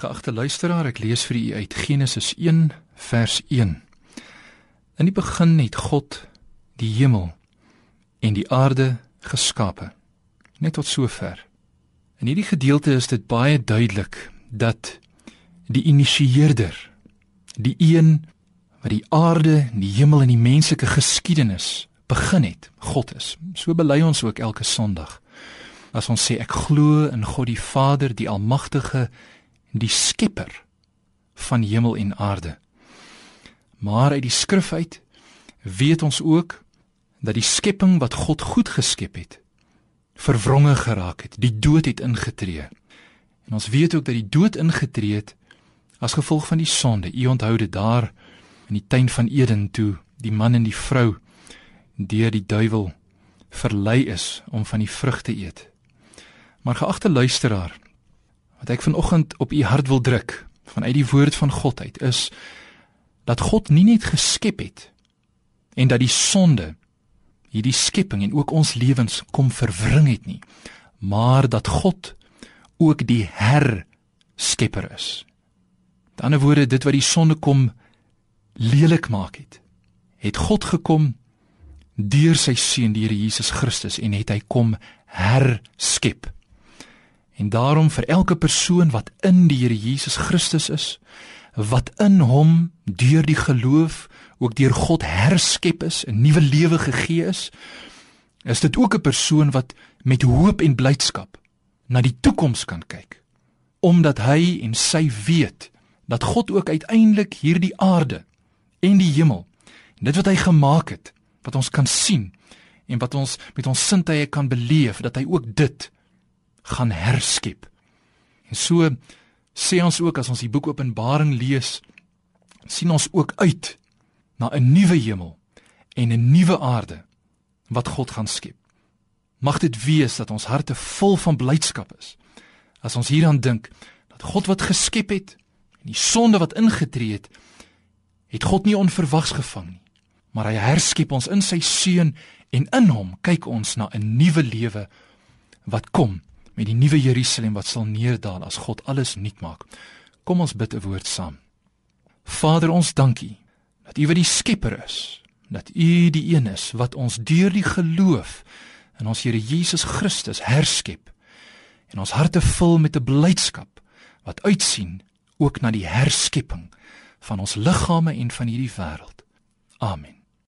Geagte luisteraar, ek lees vir u uit Genesis 1 vers 1. In die begin het God die hemel en die aarde geskape. Net tot sover. In hierdie gedeelte is dit baie duidelik dat die initieerder, die een wat die aarde, die hemel en die menslike geskiedenis begin het, God is. So bely ons ook elke Sondag. As ons sê ek glo in God die Vader, die almagtige, die skepper van hemel en aarde. Maar uit die skrif uit weet ons ook dat die skepping wat God goed geskep het, verwronge geraak het, die dood het ingetree. En ons weet ook dat die dood ingetree het as gevolg van die sonde. U onthou dit daar in die tuin van Eden toe die man en die vrou deur die duiwel verlei is om van die vrug te eet. Maar geagte luisteraar, wat ek vanoggend op u hart wil druk vanuit die woord van God uit is dat God nie net geskep het en dat die sonde hierdie skepping en ook ons lewens kom verwring het nie, maar dat God ook die herskepper is. Met ander woorde, dit wat die sonde kom lelik maak het, het God gekom deur sy seun die Here Jesus Christus en het hy kom herskep. En daarom vir elke persoon wat in die Here Jesus Christus is, wat in hom deur die geloof ook deur God herskep is, 'n nuwe lewe gegee is, is dit ook 'n persoon wat met hoop en blydskap na die toekoms kan kyk, omdat hy en sy weet dat God ook uiteindelik hierdie aarde en die hemel, dit wat hy gemaak het, wat ons kan sien en wat ons met ons sintuie kan beleef, dat hy ook dit gaan herskep. En so sê ons ook as ons die boek Openbaring lees, sien ons ook uit na 'n nuwe hemel en 'n nuwe aarde wat God gaan skep. Mag dit wees dat ons harte vol van blydskap is as ons hieraan dink dat God wat geskep het en die sonde wat ingetree het, het God nie onverwags gevang nie, maar hy herskep ons in sy seun en in hom kyk ons na 'n nuwe lewe wat kom met die nuwe Jerusalem wat sal neerdal as God alles nuut maak. Kom ons bid 'n woord saam. Vader, ons dankie dat U wat die Skepper is, dat U die een is wat ons deur die geloof in ons Here Jesus Christus herskep en ons harte vul met 'n blydskap wat uitsien ook na die herskepping van ons liggame en van hierdie wêreld. Amen.